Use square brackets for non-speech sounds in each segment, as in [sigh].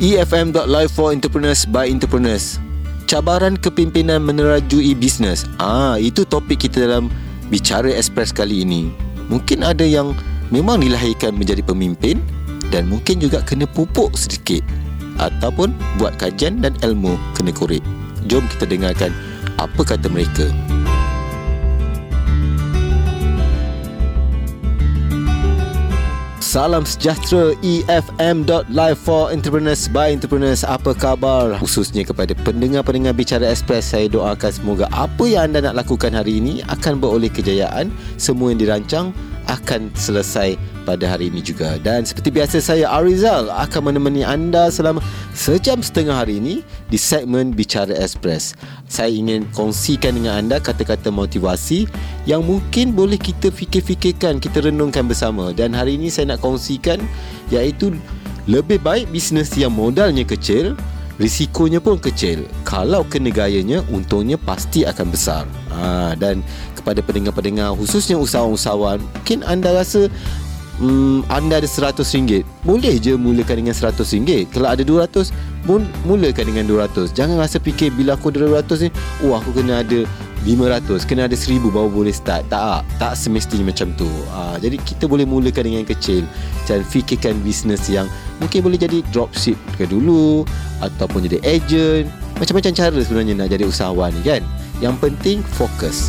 EFM.live for entrepreneurs by entrepreneurs. Cabaran kepimpinan menerajui bisnes. Ah, itu topik kita dalam Bicara Express kali ini. Mungkin ada yang memang dilahirkan menjadi pemimpin dan mungkin juga kena pupuk sedikit ataupun buat kajian dan ilmu kena korek. Jom kita dengarkan apa kata mereka. Salam sejahtera EFM.live for entrepreneurs by entrepreneurs. Apa khabar? Khususnya kepada pendengar-pendengar Bicara Express, saya doakan semoga apa yang anda nak lakukan hari ini akan beroleh kejayaan. Semua yang dirancang akan selesai pada hari ini juga dan seperti biasa saya Arizal akan menemani anda selama sejam setengah hari ini di segmen Bicara Express. Saya ingin kongsikan dengan anda kata-kata motivasi yang mungkin boleh kita fikir-fikirkan, kita renungkan bersama dan hari ini saya nak kongsikan iaitu lebih baik bisnes yang modalnya kecil risikonya pun kecil. Kalau kena gayanya, untungnya pasti akan besar. Ha, dan kepada pendengar-pendengar, khususnya usahawan-usahawan, mungkin anda rasa hmm, anda ada RM100. Boleh je mulakan dengan RM100. Kalau ada RM200, mulakan dengan RM200. Jangan rasa fikir bila aku ada RM200 ni, oh aku kena ada RM500, kena ada RM1000 baru boleh start. Tak, tak semestinya macam tu. Ha, jadi kita boleh mulakan dengan kecil dan fikirkan bisnes yang mungkin boleh jadi dropship ke dulu ataupun jadi agent. Macam-macam cara sebenarnya nak jadi usahawan ni kan. Yang penting fokus.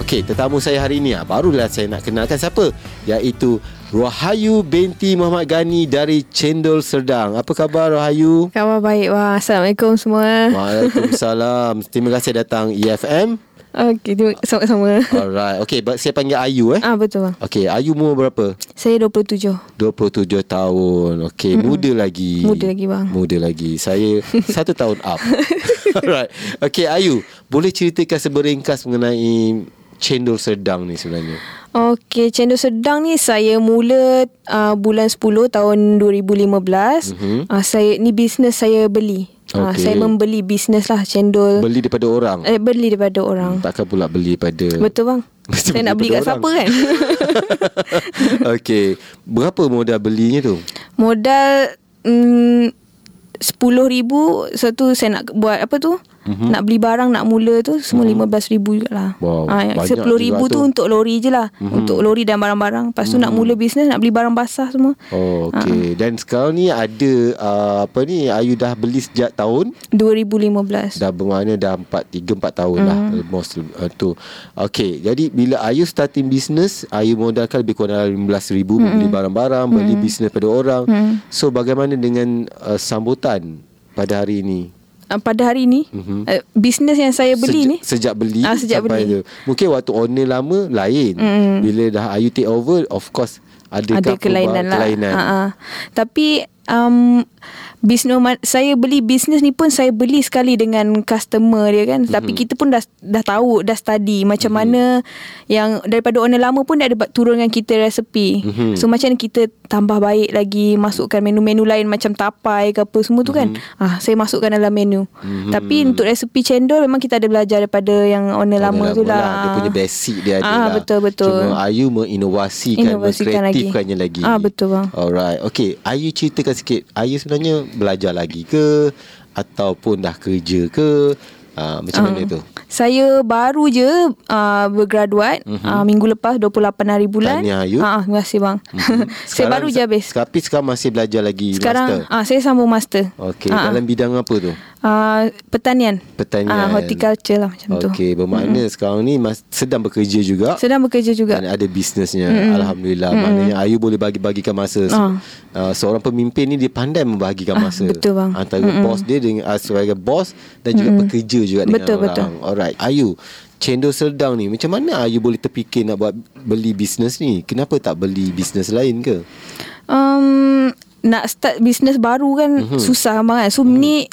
Okey, tetamu saya hari ini ah barulah saya nak kenalkan siapa iaitu Rohayu binti Muhammad Gani dari Cendol Serdang. Apa khabar Rohayu? Khabar baik. Wah, Assalamualaikum semua. Waalaikumsalam. [laughs] Terima kasih datang EFM. Okey, sama-sama. Alright. Okey, saya panggil Ayu eh. Ah, betul bang. Okey, Ayu umur berapa? Saya 27. 27 tahun. Okey, muda lagi. Muda lagi bang. Muda lagi. Saya [laughs] satu tahun up. [laughs] Alright. Okey, Ayu, boleh ceritakan seberingkas mengenai cendol sedang ni sebenarnya? Okey, cendol sedang ni saya mula uh, bulan 10 tahun 2015. Mm-hmm. Uh, saya ni bisnes saya beli. Okay. Uh, saya membeli bisnes lah cendol. Beli daripada orang? Eh, beli daripada orang. Hmm, takkan pula beli pada... Betul bang. [laughs] Saya nak beli kat orang. siapa kan? [laughs] Okey. Berapa modal belinya tu? Modal... Mm, RM10,000 Satu saya nak buat apa tu mm-hmm. Nak beli barang Nak mula tu Semua mm-hmm. RM15,000 jugalah wow, ha, RM10,000 tu, tu untuk lori je lah mm-hmm. Untuk lori dan barang-barang Lepas tu mm-hmm. nak mula bisnes Nak beli barang basah semua oh, Okay ha. Dan sekarang ni ada uh, Apa ni Ayu dah beli sejak tahun 2015 Dah bermakna dah 4, 3-4 tahun mm-hmm. lah mhm. Most uh, tu Okay Jadi bila Ayu starting business Ayu modalkan lebih kurang RM15,000 mm-hmm. Beli barang-barang mm-hmm. Beli bisnes pada orang mm-hmm. So bagaimana dengan uh, Sambutan pada hari ini uh, pada hari ini mm-hmm. uh, bisnes yang saya beli sejak, ni sejak beli uh, sejak beli tu. mungkin waktu owner lama lain mm. bila dah Ayu take over of course ada, ada kelainan lah kelainan. Uh-huh. tapi um, bisnes saya beli bisnes ni pun saya beli sekali dengan customer dia kan mm-hmm. tapi kita pun dah dah tahu dah study macam mm-hmm. mana yang daripada owner lama pun dia ada turunkan kita resepi mm-hmm. so macam kita tambah baik lagi masukkan menu-menu lain macam tapai ke apa semua tu mm-hmm. kan ah saya masukkan dalam menu mm-hmm. tapi untuk resepi cendol memang kita ada belajar daripada yang owner lama, lama tu lah. lah dia punya basic dia ada ah, lah betul betul cuma Ayu menginovasikan mengkreatifkannya lagi. lagi ah betul bang alright okay Ayu ceritakan sikit. Ayu sebenarnya belajar lagi ke? Ataupun dah kerja ke? Uh, macam uh, mana tu? saya baru je uh, bergraduat uh-huh. uh, minggu lepas 28 hari bulan. Tahniah Ayu uh, terima kasih bang. Uh-huh. [laughs] saya baru je habis. tapi sekarang masih belajar lagi sekarang, master? sekarang uh, saya sambung master. Okey uh, dalam bidang apa tu Uh, pertanian Pertanian uh, Horticulture lah macam okay, tu Okey Bermakna mm-hmm. sekarang ni mas, Sedang bekerja juga Sedang bekerja juga Dan ada bisnesnya mm-hmm. Alhamdulillah mm-hmm. Maknanya Ayu boleh bagi-bagikan masa uh. Uh, Seorang pemimpin ni Dia pandai membahagikan masa uh, Betul bang Antara mm-hmm. bos dia dengan, uh, Sebagai bos Dan juga mm-hmm. pekerja juga Dengan betul, orang Betul Alright Ayu Cendol Serdang ni Macam mana Ayu boleh terfikir Nak buat Beli bisnes ni Kenapa tak beli bisnes lain ke um, Nak start bisnes baru kan mm-hmm. Susah bang kan So mm-hmm. ni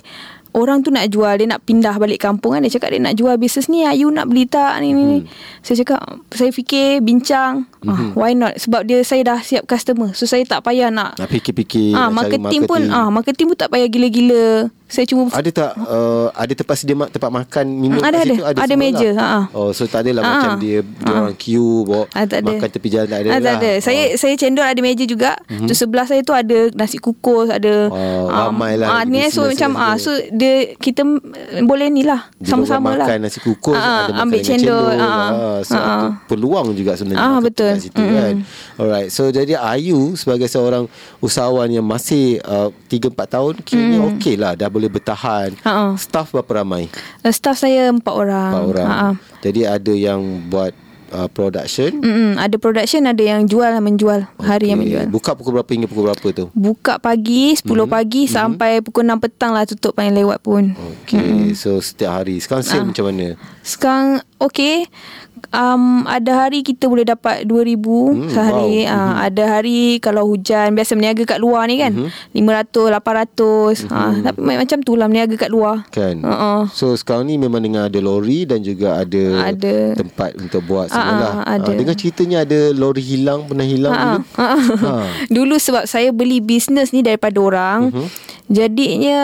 Orang tu nak jual Dia nak pindah balik kampung kan. Dia cakap dia nak jual bisnes ni Ayu nak beli tak? Ni, ni. Hmm. Saya cakap Saya fikir Bincang. Hmm. ah, Why not? Sebab dia saya dah siap customer. So saya tak payah nak Nak fikir-fikir ah, marketing, marketing pun ah, Marketing pun tak payah gila-gila Saya cuma Ada tak uh, Ada tempat sedia Tempat makan Minum Ada, kat situ? ada. Ada meja, lah. ha-ha. Oh so tak adalah Ha-ha. Macam dia Dia orang queue bawa, Ah, tak ada. Makan tepi jalan Tak ada lah tak ada. Saya oh. saya cendol ada meja juga. Mm-hmm. Tu sebelah saya tu ada nasi kukus, ada Oh, ah, ramai lah Ah, ni so macam ah so dia kita mm, boleh ni lah sama-sama lah. makan nasi kukus Ah, ada makan ambil cendol. cendol ah, ah, so ah. peluang juga sebenarnya marketing betul. kat situ kan alright so jadi Ayu sebagai seorang usahawan yang masih uh, 3 4 tahun kiranya Mm. okey lah dah boleh bertahan Ah, ah. staff berapa ramai Uh, staff saya empat orang. empat orang ah. jadi ada yang buat uh, production Mm-mm, ada production, ada yang jual menjual. Hari yang menjual. buka pukul berapa hingga pukul berapa tu Buka pagi 10 mm-hmm. pagi sampai pukul 6 petang lah tutup paling lewat pun. Okey, so setiap hari. Sekarang sale Ah. macam mana? Sekarang okey. Um, ada hari kita boleh dapat 2000 Hmm, sehari. wow. Uh, ada hari kalau hujan biasa berniaga kat luar ni kan. Mhm. 500 800. Uh, tapi macam tu lah berniaga kat luar. Kan? Uh-uh. So sekarang ni memang dengan ada lori dan juga ada, Ada. tempat untuk buat Ah, semualah. ah, ada. Ah, dengan ceritanya ada lori hilang, pernah hilang Ha, dulu. [laughs] Ha. Dulu sebab saya beli bisnes ni daripada orang. Mhm. Jadinya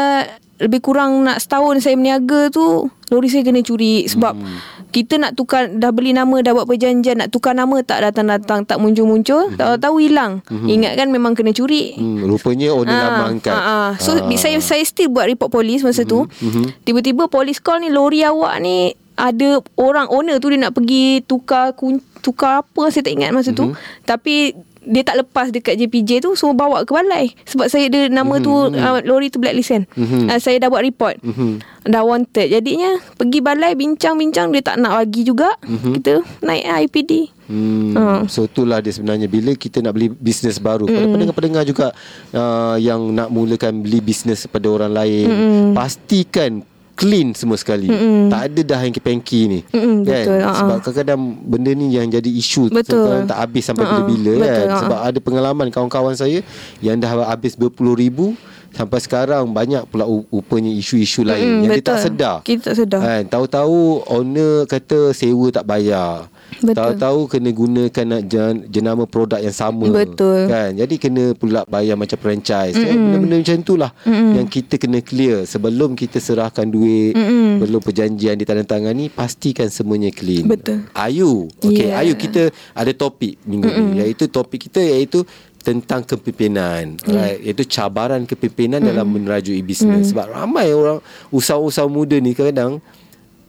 lebih kurang nak setahun saya berniaga tu lori saya kena curi sebab Hmm. kita nak tukar dah beli nama dah buat perjanjian nak tukar nama tak datang-datang tak muncul-muncul tahu-tahu hilang ingat kan memang kena curi Hmm, rupanya owner lama angkat. ah, ah. So Ah. saya saya still buat report polis masa tu. mhm. Tiba-tiba polis call ni lori awak ni ada orang owner tu dia nak pergi tukar kun, tukar apa saya tak ingat masa tu. Tapi dia tak lepas dekat JPJ tu so bawa ke balai. Sebab saya ada nama tu uh, lori tu blacklist Mhm. uh, saya dah buat report. Mhm. dah wanted. Jadinya pergi balai bincang-bincang dia tak nak bagi juga. Kita naik IPD Hmm, Ah. So itulah dia sebenarnya. Bila kita nak beli bisnes baru Pada pendengar-pendengar juga uh, Yang nak mulakan beli bisnes pada orang lain Pastikan clean semua sekali. Tak ada dah hanky-panky ni. Mm-mm, betul, ah, Sebab kadang-kadang benda ni yang jadi isu Betul. Tak habis sampai Ah, bila-bila betul, kan ah. Sebab ada pengalaman kawan-kawan saya Yang dah habis berpuluh ribu Sampai sekarang banyak pula rupanya isu-isu lain Mm, Yang dia tak betul. sedar. Kita tak sedar. kan, Tahu-tahu owner kata sewa tak bayar Betul. Tahu-tahu kena gunakan nak jen, jenama produk yang sama. Betul. kan? Jadi kena pula bayar macam franchise. Kan? Benda-benda macam itulah Yang kita kena clear. Sebelum kita serahkan duit Mm-mm. Belum perjanjian ditandatangani Pastikan semuanya clean. Betul. Ayu. Okay Yeah. Ayu kita ada topik minggu ni. Iaitu topik kita iaitu tentang kepimpinan. Right? Iaitu cabaran kepimpinan dalam menerajui bisnes. Sebab ramai orang Usahawan-usahawan muda ni kadang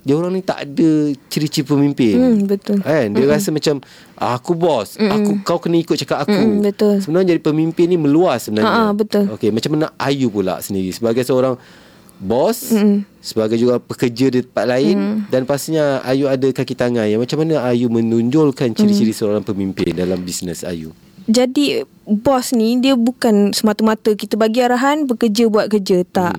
dia orang ni tak ada ciri-ciri pemimpin. Hmm, betul. Kan? Dia rasa macam "Ah, aku bos, aku kau kena ikut cakap aku. Mm-mm, betul. Sebenarnya jadi pemimpin ni meluas sebenarnya. Ha, ha, betul. Okey, macam mana Ayu pula sendiri sebagai seorang bos, Mm-mm. sebagai juga pekerja di tempat lain dan pastinya Ayu ada kaki tangan yang macam mana Ayu menonjolkan ciri-ciri seorang pemimpin dalam bisnes Ayu. Jadi bos ni dia bukan semata-mata kita bagi arahan bekerja buat kerja tak.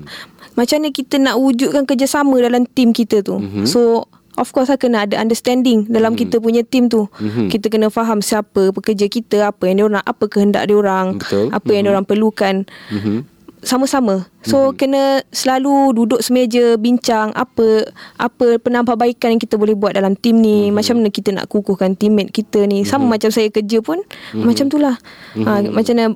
Macam mana kita nak wujudkan kerjasama dalam tim kita tu. Mhm. So of course lah kena ada understanding dalam kita punya tim tu. Mhm. Kita kena faham siapa pekerja kita, apa yang dia orang, apa kehendak dia orang, apa yang dia orang perlukan. Mhm. Sama-sama. So hmm. kena selalu duduk semeja bincang apa apa penambahbaikan yang kita boleh buat dalam tim ni, hmm. macam mana kita nak kukuhkan teammate kita ni. Sama macam saya kerja pun hmm. macam itulah. Hmm. Ha macam mana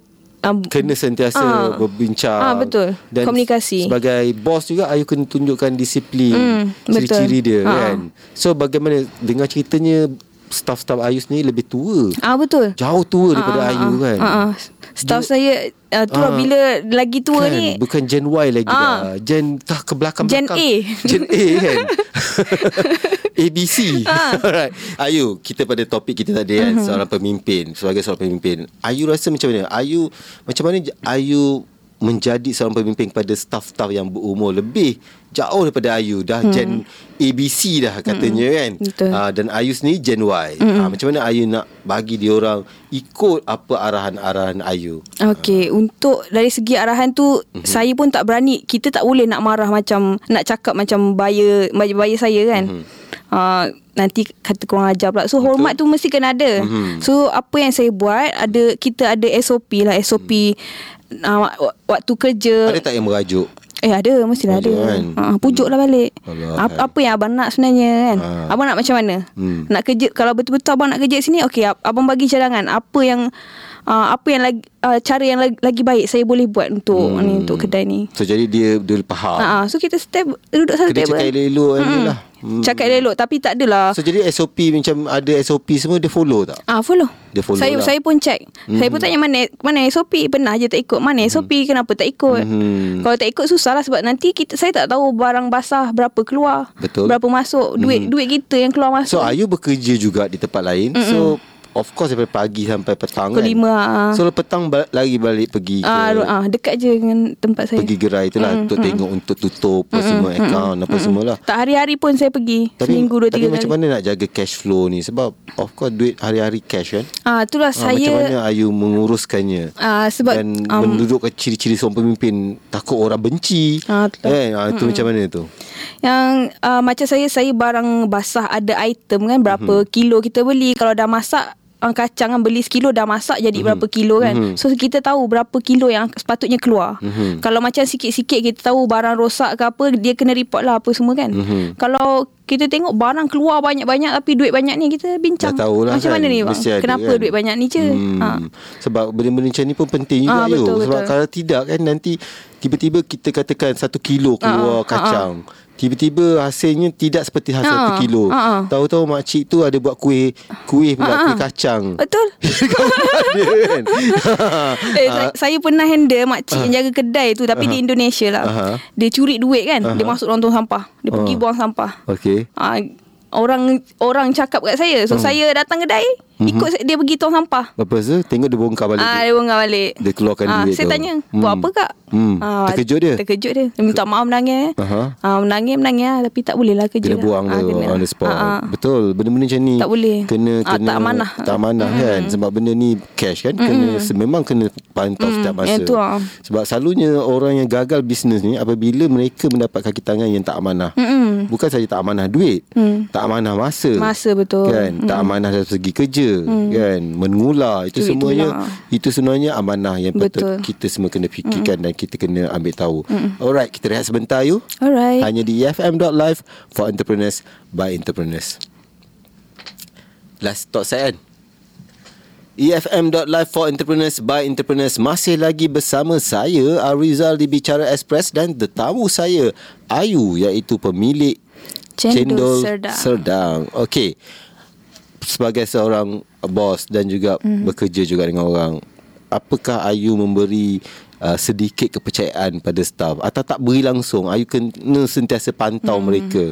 um, Kena sentiasa Ah. berbincang Ah, betul. Dan Komunikasi. Sebagai bos juga Ayu kena tunjukkan disiplin Hmm, Ciri-ciri dia Ah. kan So bagaimana Dengar ceritanya Staff-staff Ayu sendiri lebih tua ah betul. Jauh tua daripada Ah, Ayu ah, kan ah, ah. Staff saya uh, tu lah Ah. bila lagi tua kan? ni Bukan Gen Y lagi Ah. dah Gen tah ke belakang Gen belakang. A. Gen A [laughs] kan [laughs] ABC Ah. [laughs] Alright Ayu Kita pada topik kita tadi kan Mhm. Seorang pemimpin Sebagai seorang pemimpin Ayu rasa macam mana Ayu Macam mana Ayu Menjadi seorang pemimpin Kepada staff-staff yang berumur Lebih Jauh daripada Ayu Dah Gen ABC dah katanya kan Hmm. Betul. Ah, Dan Ayu sendiri Gen Y Ah, Macam mana Ayu nak Bagi dia orang Ikut apa arahan-arahan Ayu Okey, untuk dari segi arahan tu mm-hmm. saya pun tak berani. Kita tak boleh nak marah macam nak cakap macam buyer buyer saya kan. Mm-hmm. Uh, nanti kata kurang ajar pula. So Betul. hormat tu mesti kena ada. Mhm. So apa yang saya buat ada kita ada SOP lah SOP mm. Uh, wak- waktu kerja. Ada tak yang merajuk Eh ada Mestilah Ada ada kan? ha, Pujuk lah balik Alah, apa, kan. apa yang abang nak sebenarnya kan Ha. Abang nak macam mana Hmm. Nak kerja Kalau betul-betul abang nak kerja sini Okey ab- abang bagi cadangan Apa yang uh, apa yang lagi uh, cara yang lagi, lagi baik saya boleh buat untuk hmm. ni untuk kedai ni. So jadi dia dia faham. Uh, so kita step duduk satu Kena table. cakap elok-elok hmm. lah. Hmm. Cakap elok tapi tak adalah. So jadi SOP macam ada SOP semua dia follow tak? Ah follow. Dia follow saya lah. saya pun check. Mm-hmm. Saya pun tanya mana mana SOP pernah je tak ikut. Mana SOP mm-hmm. kenapa tak ikut? Mhm. Kalau tak ikut susah lah sebab nanti kita saya tak tahu barang basah berapa keluar. Betul. Berapa masuk. Duit duit kita yang keluar masuk. So Ayu bekerja juga di tempat lain. Mm-mm. So of course daripada pagi sampai petang Pukul kan. lima, ah. So petang bal- lagi balik pergi ke Ah, ru- ah, dekat je dengan tempat saya. pergi gerai tu lah untuk tengok untuk tutup mm semua account apa semua lah. Tak hari-hari pun saya pergi. Tapi, seminggu dua tapi tiga macam mana nak jaga cash flow ni Sebab of course duit hari-hari cash kan Ah, itulah ha, saya Macam mana Ayu menguruskannya ah, sebab Dan um, mendudukkan ciri-ciri seorang pemimpin Takut orang benci Ah, betul. kan? ha, Itu macam mana tu Yang uh, macam saya Saya barang basah Ada item kan Berapa Mhm. mm-hmm. kilo kita beli Kalau dah masak uh, Kacang kan beli sekilo Dah masak jadi Mhm. mm-hmm. berapa kilo kan Mhm. mm-hmm. So kita tahu Berapa kilo yang sepatutnya keluar Mhm. mm-hmm. Kalau macam sikit-sikit Kita tahu barang rosak ke apa Dia kena report lah Apa semua kan Mhm. Kalau kita tengok barang keluar banyak-banyak Tapi duit banyak ni Kita bincang Dah tahulah Macam kan, mana ni bang Kenapa kan. duit banyak ni je hmm. ha. Sebab benda-benda macam ni pun penting juga Ah, Ayu betul, Sebab betul. kalau tidak kan nanti Tiba-tiba kita katakan Satu kilo keluar Ah, ah, kacang Tiba-tiba hasilnya tidak seperti hasil satu kilo. ah, ah. Tahu-tahu makcik tu ada buat kuih, kuih pula, Ah, ah. kuih kacang. Betul [laughs] Dia kan? [laughs] Eh, Ah. saya, pernah handle makcik yang jaga kedai tu tapi di Indonesia lah. Aha. Dia curi duit kan. Dia masuk dalam tong sampah. Dia pergi Ah. buang sampah. Okey. Ah, orang orang cakap kat saya. So saya datang kedai, ikut Mhm. dia pergi tong sampah. Lepas tu tengok dia bongkar balik. Ah, dia bongkar balik. Dia keluarkan Ah, duit Saya tu. tanya, buat Hmm. apa kak? Hmm. Terkejut dia? Terkejut dia. Dia minta maaf menangis. Aha. Ah, menangis, menangis lah. Tapi tak boleh lah kerja. Kena buang Ah, tu kena. on the spot. Ah, ah. Betul. Benda-benda macam ni Tak boleh. Kena Ah, kena tak amanah. Tak amanah kan sebab benda ni cash kan kena memang kena pantau setiap masa. Itu ah. Sebab selalunya orang yang gagal bisnes ni apabila mereka mendapat kaki tangan yang tak amanah. Mm-mm. Bukan saja tak amanah duit, tak amanah masa. Masa betul. Kan? Tak amanah dari segi kerja, kan? Mengular itu Itu- semuanya itulah. itu sebenarnya amanah yang patut Betul. kita semua kena fikirkan dan kita kena ambil tahu. Alright, kita rehat sebentar you. Alright. Hanya di EFM.live for entrepreneurs by entrepreneurs. Last thought saya kan. EFM.live for entrepreneurs by entrepreneurs masih lagi bersama saya Arizal di Bicara Express dan tetamu saya Ayu iaitu pemilik Cendol Serdang. Serdang. Okey. Sebagai seorang bos dan juga mm. bekerja juga dengan orang, apakah Ayu memberi uh, sedikit kepercayaan pada staff atau tak beri langsung? Ayu kena sentiasa pantau mm. mereka.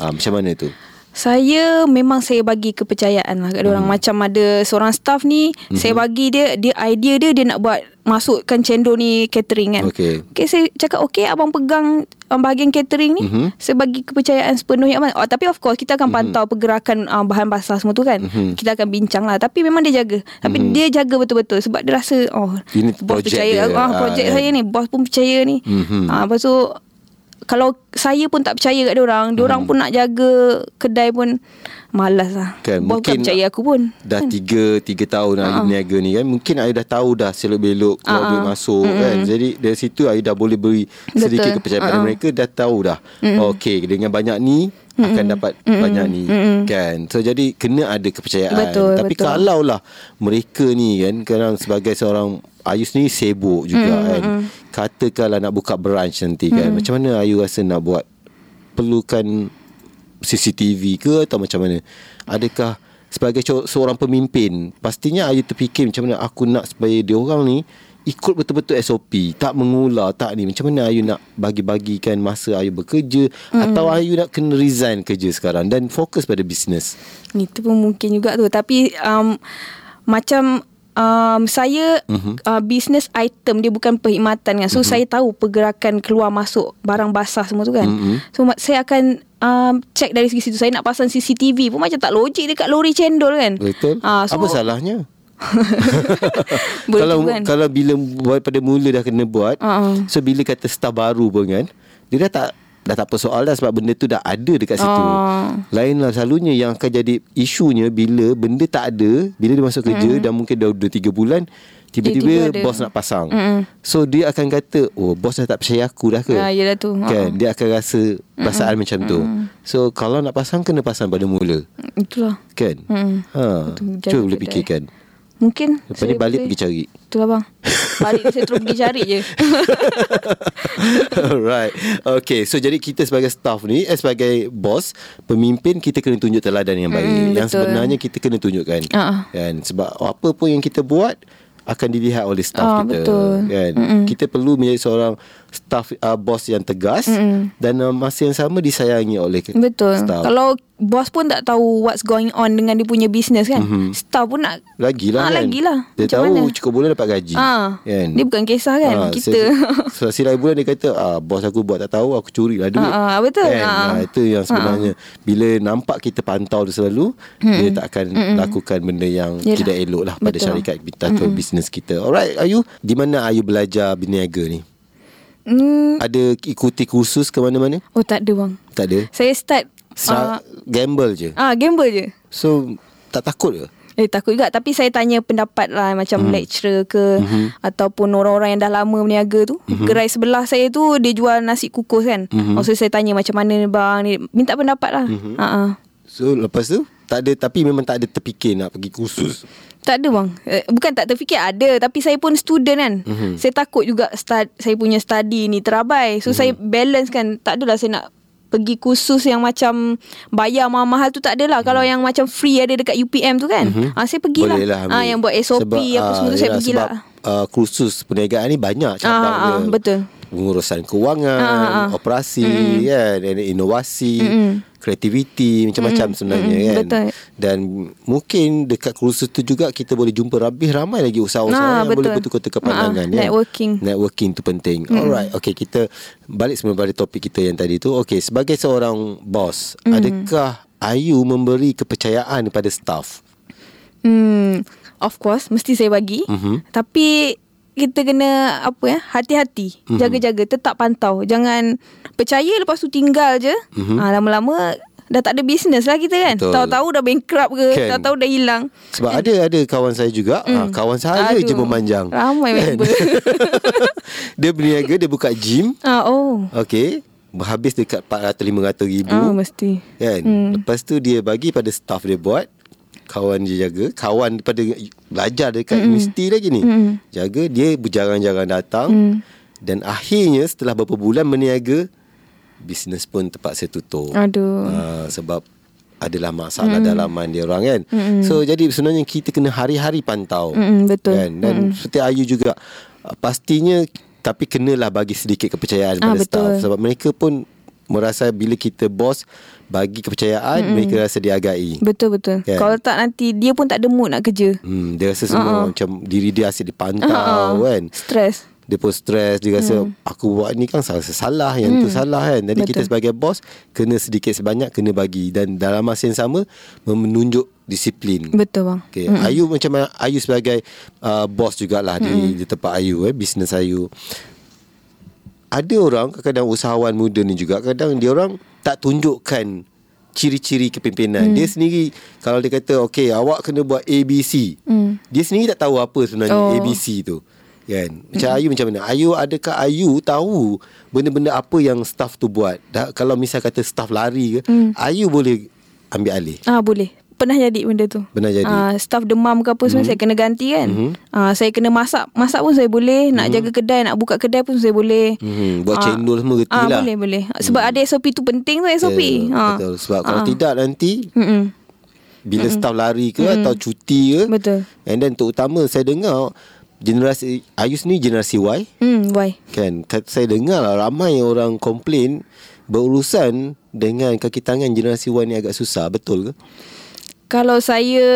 Uh, macam mana tu? Saya memang saya bagi kepercayaan lah kat orang Hmm. Macam ada seorang staff ni mm-hmm. Saya bagi dia Dia idea dia Dia nak buat Masukkan cendol ni catering kan Okey. Okay saya cakap Okay abang pegang um, Bahagian catering ni Mhm. mm-hmm. Saya bagi kepercayaan sepenuhnya oh, Tapi of course Kita akan pantau mm-hmm. pergerakan uh, Bahan basah semua tu kan Mhm. Kita akan bincang lah Tapi memang dia jaga Tapi mm-hmm. dia jaga betul-betul Sebab dia rasa Oh Ini bos percaya dia. ah, Ah, Projek kan? saya ni Bos pun percaya ni Mhm. ah, Lepas tu kalau saya pun tak percaya kat dia orang, dia orang Hmm. pun nak jaga kedai pun malas lah. Kan, mungkin percaya aku pun. Dah tiga Tiga tahun Ayu berniaga ni kan. Mungkin Ayu dah tahu dah Selok-belok Keluar Ah, duit ah. masuk kan. Jadi dari situ Ayu dah boleh beri Sedikit Betul. kepercayaan Ah, ah. mereka. Dah tahu dah. Okey dengan banyak ni Akan dapat banyak ni. Kan? So jadi Kena ada kepercayaan. Betul, Tapi betul. kalau lah Mereka ni kan Kadang sebagai seorang Ayu sendiri sibuk juga kan. Katakanlah nak buka branch nanti kan. Macam mana Ayu rasa nak buat Perlukan CCTV ke atau macam mana? Adakah sebagai seorang pemimpin pastinya Ayu terfikir macam mana aku nak supaya dia orang ni ikut betul-betul SOP, tak mengular, tak ni. Macam mana Ayu nak bagi-bagikan masa Ayu bekerja mm. atau Ayu nak kena resign kerja sekarang dan fokus pada bisnes. Itu pun mungkin juga tu. Tapi um, macam um, saya uh-huh. uh, business item dia bukan perkhidmatan kan. So uh-huh. saya tahu pergerakan keluar masuk barang basah semua tu kan. Mhm. So saya akan um, check dari segi situ. Saya nak pasang CCTV pun macam tak logik dekat lori cendol kan. Betul? Ah, so, Apa salahnya? [laughs] Kalau kan. kalau bila buat pada mula dah kena buat, Uh-uh. so bila kata staff baru pun kan, dia dah tak dah tak apa soal dah sebab benda tu dah ada dekat situ. Oh. Lainlah selalunya yang akan jadi isunya bila benda tak ada, bila dia masuk kerja Mm. dan mungkin dah 2 3 bulan tiba-tiba bos nak pasang. Mm-mm. So dia akan kata, "Oh, bos dah tak percaya aku dah ke?" Ah, yelah tu. Kan dia akan rasa perasaan macam tu. So kalau nak pasang kena pasang pada mula. Itulah. Kan? Mm. Ha. Cuba boleh fikirkan. Mungkin Lepas ni balik pergi cari. Itulah bang Balik saya terus pergi cari je. [laughs] Alright. Okay So jadi kita sebagai staff ni eh, Sebagai bos Pemimpin Kita kena tunjuk teladan yang baik. Mm, Yang betul. sebenarnya Kita kena tunjukkan. Ah. kan? Sebab apa pun yang kita buat akan dilihat oleh staff Ah, kita. betul. kan? Kita perlu menjadi seorang staff uh, bos yang tegas Mm-mm. dan uh, masa yang sama disayangi oleh Betul staff Kalau bos pun tak tahu What's going on Dengan dia punya business kan mm-hmm. Staff pun nak Lagilah Ah, kan lagilah. Dia Macam tahu mana? cukup bulan dapat gaji Ah, kan? Dia bukan kisah kan Ah, Kita se- Silai bulan dia kata ah, Bos aku buat tak tahu Aku curi lah duit ah, betul. kan? Ah. Ah, Itu yang sebenarnya Bila nampak kita pantau dia selalu Dia tak akan lakukan benda yang Yelah. Tidak elok lah Pada Betul. syarikat kita Atau bisnes kita Alright Ayu Di mana Ayu belajar berniaga ni hmm, Ada ikuti kursus ke mana-mana? Oh tak ada bang. Tak ada? Saya start Sa- Gamble je? Ah, gamble je. So Tak takut ke? Eh takut juga. Tapi saya tanya pendapat lah Macam hmm. lecturer ke hmm. Ataupun orang-orang yang dah lama berniaga tu. Hmm. Gerai sebelah saya tu Dia jual nasi kukus kan. Hmm. oh, So saya tanya macam mana ni bang? Ni Minta pendapat lah. Hmm. uh-uh. So lepas tu? Tak ada Tapi memang tak ada terfikir Nak pergi kursus Tak ada bang. Eh, Bukan tak terfikir Ada. Tapi saya pun student kan. Mm-hmm. Saya takut juga start, Saya punya study ni terabai. So mm-hmm. saya balance kan. Tak adalah saya nak Pergi kursus yang macam Bayar mahal-mahal tu tak adalah. Mm-hmm. Kalau yang macam free Ada dekat UPM tu kan. Mm-hmm. ah, Saya pergilah. Boleh lah ah, Yang buat SOP Apa ah, semua tu Saya yelah, pergilah. Sebab uh, kursus perniagaan ni banyak cabang Ah, ah, dia. betul. Pengurusan kewangan, Ah, ah, ah. operasi, mm. kan, dan inovasi, mm. kreativiti, macam-macam mm. sebenarnya Mm, kan. betul. Dan mungkin dekat kursus tu juga kita boleh jumpa lebih ramai lagi usahawan-usahawan Ah, yang boleh betul. bertukar-tukar pandangan. Ah, kan. networking. Networking tu penting. Mm. Alright, okay kita balik sebelum pada topik kita yang tadi tu. Okay, sebagai seorang bos, mm. adakah Ayu memberi kepercayaan kepada staff? Hmm, of course mesti saya bagi. Mhm. Tapi kita kena apa ya, hati-hati, Mhm. jaga-jaga, tetap pantau. Jangan percaya lepas tu tinggal je. Mhm. Ha, lama-lama dah tak ada bisnes lah kita kan. Betul. Tahu-tahu dah bankrupt ke, Kan. tahu-tahu dah hilang. Sebab ada ada kawan saya juga, mm. ha, kawan saya Aduh, je memanjang. Ramai member. [laughs] dia berniaga, dia buka gym. ah, oh. Okey. Habis dekat 400-500 ribu. Ah, mesti. Kan? Hmm. Lepas tu dia bagi pada staff dia buat. Kawan dia jaga. Kawan daripada belajar dekat Hmm. universiti lagi ni. Mm-mm. Jaga. Dia berjarang-jarang datang. Mm. Dan akhirnya setelah beberapa bulan berniaga. Bisnes pun terpaksa tutup. Aduh. Ha, sebab adalah masalah mm. dalaman dia orang kan. Mm-mm. So jadi sebenarnya kita kena hari-hari pantau. Mm-mm, betul. Kan? Dan Mm-mm. seperti Ayu juga uh, pastinya tapi kenalah bagi sedikit kepercayaan Ah, pada staff betul. sebab mereka pun merasa bila kita bos bagi kepercayaan mm mereka rasa dihargai. Betul-betul. Kan? Kalau tak nanti dia pun tak ada mood nak kerja. Hmm, dia rasa semua ah. macam diri dia asyik dipantau ah. kan. Stres. Dia pun stres Dia rasa Aku buat ni kan salah salah Yang tu salah kan Jadi Hmm. Betul. kita sebagai bos Kena sedikit sebanyak Kena bagi Dan dalam masa yang sama Menunjuk disiplin Betul bang. Okay. Mm. Ayu macam mana Ayu sebagai uh, Bos jugalah mm. di, di tempat Ayu eh, Bisnes Ayu Ada orang Kadang-kadang usahawan muda ni juga Kadang dia orang Tak tunjukkan Ciri-ciri kepimpinan mm. Dia sendiri Kalau dia kata Okay awak kena buat ABC Mm. Dia sendiri tak tahu apa sebenarnya Oh. ABC tu kan macam Ayu macam mana Ayu adakah Ayu tahu benda-benda apa yang staff tu buat Dah, kalau misal kata staff lari ke Mm. Ayu boleh ambil alih Ah boleh. Pernah jadi benda tu. Pernah jadi. Ah staff demam ke apa semua saya kena ganti kan. Mhm. Ah saya kena masak, masak pun saya boleh, nak jaga kedai, nak buka kedai pun saya boleh. Mhm, buat Ah, cendol semua reti ah, lah. boleh boleh. Sebab ada SOP tu penting tu SOP. Ya, Ah. Betul Sebab kalau Ah. tidak nanti Mm-mm. Bila staff lari ke Atau cuti ke Betul. And then terutama Saya dengar Generasi Ayus ni generasi Y Hmm, why? Kan Saya dengar lah Ramai orang komplain Berurusan Dengan kaki tangan generasi Y ni agak susah Betul ke? Kalau saya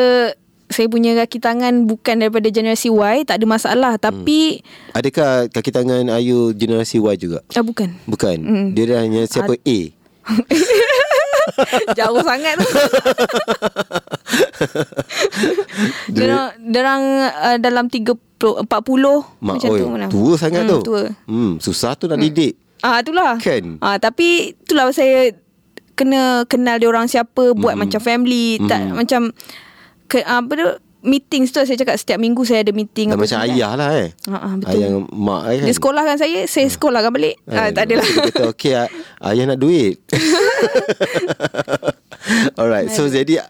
saya punya kaki tangan bukan daripada generasi Y, tak ada masalah. Tapi Adakah kaki tangan Ayu generasi Y juga? ah bukan. Bukan Mm. Dia dah hanya siapa A [laughs] Jauh sangat tu. [laughs] Derang derang uh, dalam 30 40 Mak macam oi, tu mana. Tua sangat Hmm, tu Tua. hmm, Susah tu nak didik Ah itulah. Kan? Ah tapi itulah saya kena kenal dia orang siapa, buat macam family, tak Mm. macam ke, apa tu meetings tu saya cakap setiap minggu saya ada meeting apa macam semua kan. ayah lah eh Ah, ah, betul. Ayah mak eh, kan Dia sekolahkan saya, saya sekolahkan balik. Ah, tak adalah. Dia kata okay ah, Ayah nak duit [laughs] [laughs] Alright So jadi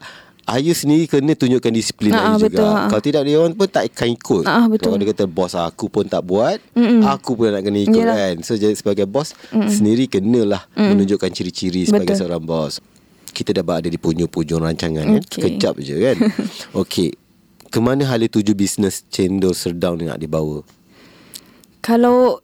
Ayu sendiri kena tunjukkan disiplin Ah, Ayu betul, juga. ah. Kalau tidak dia orang pun tak akan ikut. Ah, betul. Kalau dia kata bos aku pun tak buat, Mm-mm. aku pun nak kena ikut Yalah. kan. So jadi sebagai bos sendiri kenalah menunjukkan ciri-ciri sebagai Betul. seorang bos. Kita dah berada di punjung-punjung rancangan kan. Okey. Kejap je kan. [laughs] Okey. Kemana hala tuju bisnes cendol serdang ni nak dibawa? Kalau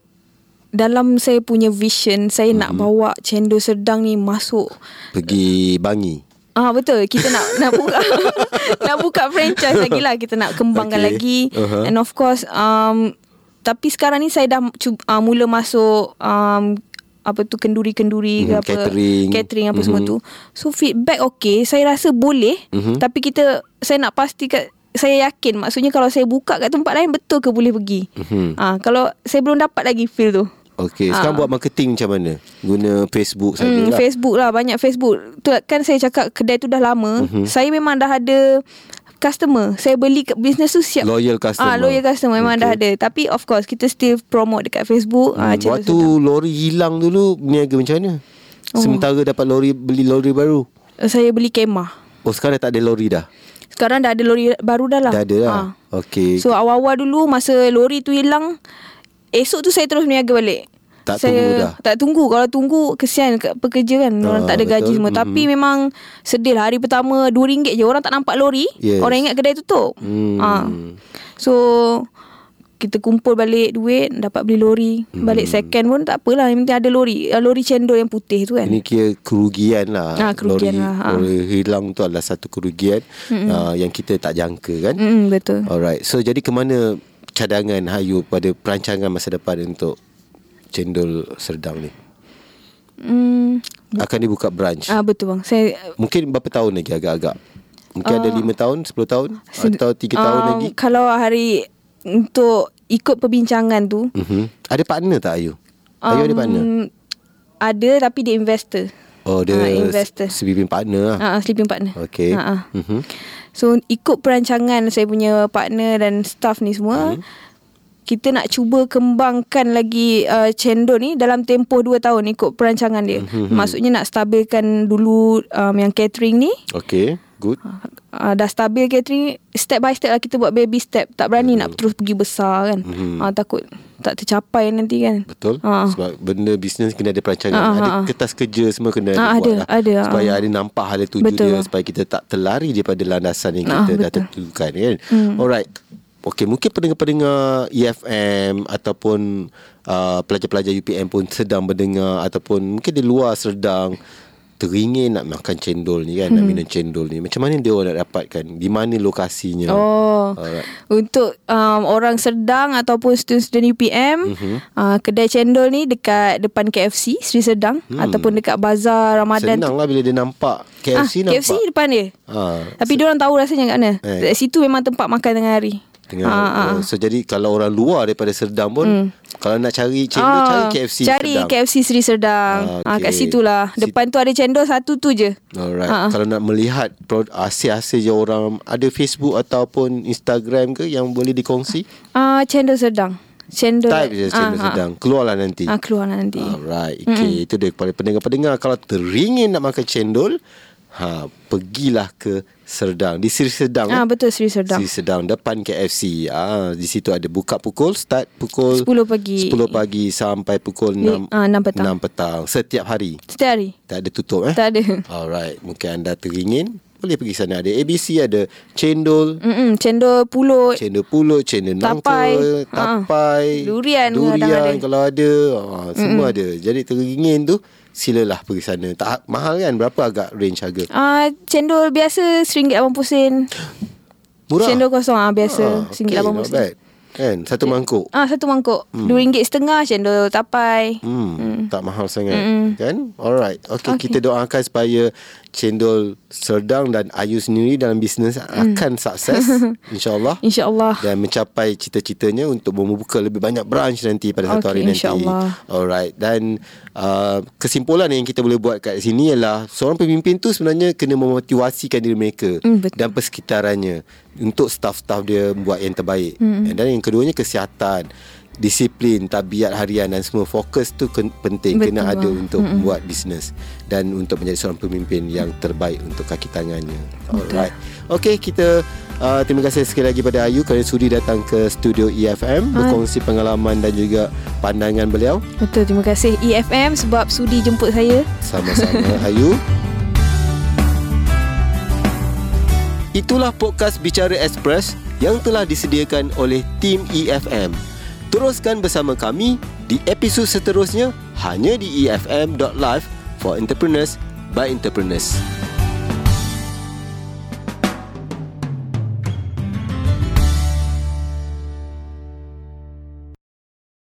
dalam saya punya vision saya nak bawa cendol sedang ni masuk Pergi Bangi. Ah betul kita nak [laughs] nak buka [laughs] nak buka franchise lagi lah kita nak kembangkan Okay. lagi Uh-huh. and of course um tapi sekarang ni saya dah cuba, uh, mula masuk um apa tu kenduri-kenduri ke Mhm, apa catering. catering apa Mhm. semua tu so feedback okay saya rasa boleh Mhm. tapi kita saya nak pastikan saya yakin maksudnya kalau saya buka kat tempat lain betul ke boleh pergi Mhm. ah kalau saya belum dapat lagi feel tu Okey, sekarang Ah. buat marketing macam mana? Guna Facebook saja Hmm, lah. Facebook lah banyak Facebook. Tu kan saya cakap kedai tu dah lama. Mhm. Mm-hmm. Saya memang dah ada customer. Saya beli ke business tu siap. Loyal customer. Ah, loyal customer memang Okay. dah ada. Tapi of course kita still promote dekat Facebook. Ah, Hmm, channel waktu lori hilang dulu Berniaga macam mana? Oh. Sementara dapat lori Beli lori baru saya beli kemah. Oh sekarang dah tak ada lori dah Sekarang dah ada lori baru dah lah. Dah ada lah Ah. Okey So awal-awal dulu masa lori tu hilang, esok tu saya terus berniaga balik. Tak saya tunggu dah. Tak tunggu Kalau tunggu Kesian kat pekerja kan Orang Ah, tak ada gaji betul. semua Mhm. Tapi memang Sedih lah Hari pertama RM2 je Orang tak nampak lori Yes. Orang ingat kedai tutup Hmm. Ah. So kita kumpul balik duit Dapat beli lori Balik second pun tak apalah Yang penting ada lori Lori cendol yang putih tu kan Ini kira kerugian lah Ah, kerugian lori, lah, ah. lori hilang tu adalah satu kerugian uh, Yang kita tak jangka kan mm, Betul Alright So jadi ke mana Cadangan Hayu Pada perancangan masa depan Untuk Cendol Serdang ni? Mm, Akan dibuka branch? Ah, Betul bang. Saya Mungkin berapa tahun lagi agak-agak? Mungkin ada 5 tahun 10 tahun? Sed- Atau 3 tahun um, lagi? Kalau hari Untuk Ikut perbincangan tu. Mm-hmm. Ada partner tak Ayu? Ayu ada partner? um, Ada tapi dia investor. Oh dia Ah, investor. Sleeping partner lah. Ah, ah, sleeping partner. Okay. Ah, ah. Mm-hmm. So ikut perancangan saya punya partner dan staff ni semua Hmm. kita nak cuba kembangkan lagi uh, cendol ni dalam tempoh 2 tahun ikut perancangan dia. Hmm, Maksudnya nak stabilkan dulu um, yang catering ni Okay Good uh, dah stabil catering step by step lah kita buat baby step. Tak berani nak terus pergi besar kan. Mhm. Uh, takut tak tercapai nanti kan. Betul Ah. Sebab benda bisnes kena ada perancangan Ah, ah, Ada kertas kerja semua kena Ah, buat ada, lah ada. Supaya ada nampak hala tuju Betul. dia Supaya kita tak terlari daripada landasan yang kita dah betul. tentukan kan Hmm. Alright Okay, mungkin pendengar-pendengar EFM ataupun uh, pelajar-pelajar UPM pun sedang mendengar ataupun mungkin di luar sedang teringin nak makan cendol ni kan, nak Hmm. minum cendol ni. Macam mana dia orang nak dapatkan? Di mana lokasinya? Oh. Alright. Untuk um, orang Serdang ataupun student-student UPM, Mhm. uh, kedai cendol ni dekat depan KFC Sri Serdang Hmm. ataupun dekat Bazar Ramadan Senang lah bila dia nampak KFC ah, nampak. KFC depan dia. Ha, Tapi dia orang tahu rasanya kat mana. Eh. Eh. Situ memang tempat makan tengah hari. Tengah, Ah, ah, oh, so jadi kalau orang luar daripada Serdang pun Hmm. Kalau nak cari cendol cari Ah, KFC Cari Serdang. KFC Sri Serdang. Ah, Ah, kat okey. situ lah. Sit- Depan tu ada cendol satu tu je. Alright. Ah, ah. Kalau nak melihat hasil-hasil je orang ada Facebook ataupun Instagram ke yang boleh dikongsi? Ah, cendol Serdang. Cendol. Type je channel ah, sedang. Keluarlah nanti. Ah, keluar nanti. Alright. Okay. Itu dia kepada pendengar-pendengar kalau teringin nak makan cendol, ha pergilah ke Serdang. Di Seri Sedang. Ah, eh? betul Sri Serdang. Seri Sedang depan KFC. Ah di situ ada buka pukul start pukul 10 pagi. 10 pagi sampai pukul Ni- 6 ah, 6 petang. 6 petang setiap hari. Setiap hari. Tak ada tutup eh? Tak ada. Alright, mungkin anda teringin boleh pergi sana. Ada ABC, ada cendol, Mm-mm, cendol pulut. cendol pulut, cendol Tapai. nangka, tapai, Ha. Durian durian kadang ada. kalau ada, ha, semua ada. Jadi teringin tu silalah pergi sana. Tak mahal kan? Berapa agak range harga? Ah, cendol biasa RM1.80 sen. Murah. Cendol kosong ah biasa Ah, RM1.80 okay, not sen. bad. Kan? Satu mangkuk. Ah satu mangkuk. RM2 setengah cendol tapai. Hmm, tak mahal sangat kan? Alright. Okay, okay, kita doakan supaya cendol Serdang dan Ayu sendiri dalam bisnes akan sukses [laughs] insya-Allah. InsyaAllah. dan mencapai cita-citanya untuk membuka lebih banyak branch nanti pada satu Okey, hari nanti. insyaAllah. Alright. Dan uh, kesimpulan yang kita boleh buat kat sini ialah seorang pemimpin tu sebenarnya kena memotivasikan diri mereka Hmm, betul. dan persekitarannya untuk staff-staff dia buat yang terbaik. Hmm. Dan yang keduanya kesihatan. Disiplin, tabiat harian dan semua fokus tu ken- penting Betul, kena ada untuk mm buat bisnes dan untuk menjadi seorang pemimpin yang terbaik untuk kaki tangannya. Alright. Okey, kita uh, terima kasih sekali lagi pada Ayu kerana sudi datang ke studio EFM Ah. berkongsi pengalaman dan juga pandangan beliau. Betul, terima kasih EFM sebab sudi jemput saya. Sama-sama [laughs] Ayu. Itulah podcast Bicara Express yang telah disediakan oleh tim EFM. Teruskan bersama kami di episod seterusnya hanya di efm.live for entrepreneurs by entrepreneurs.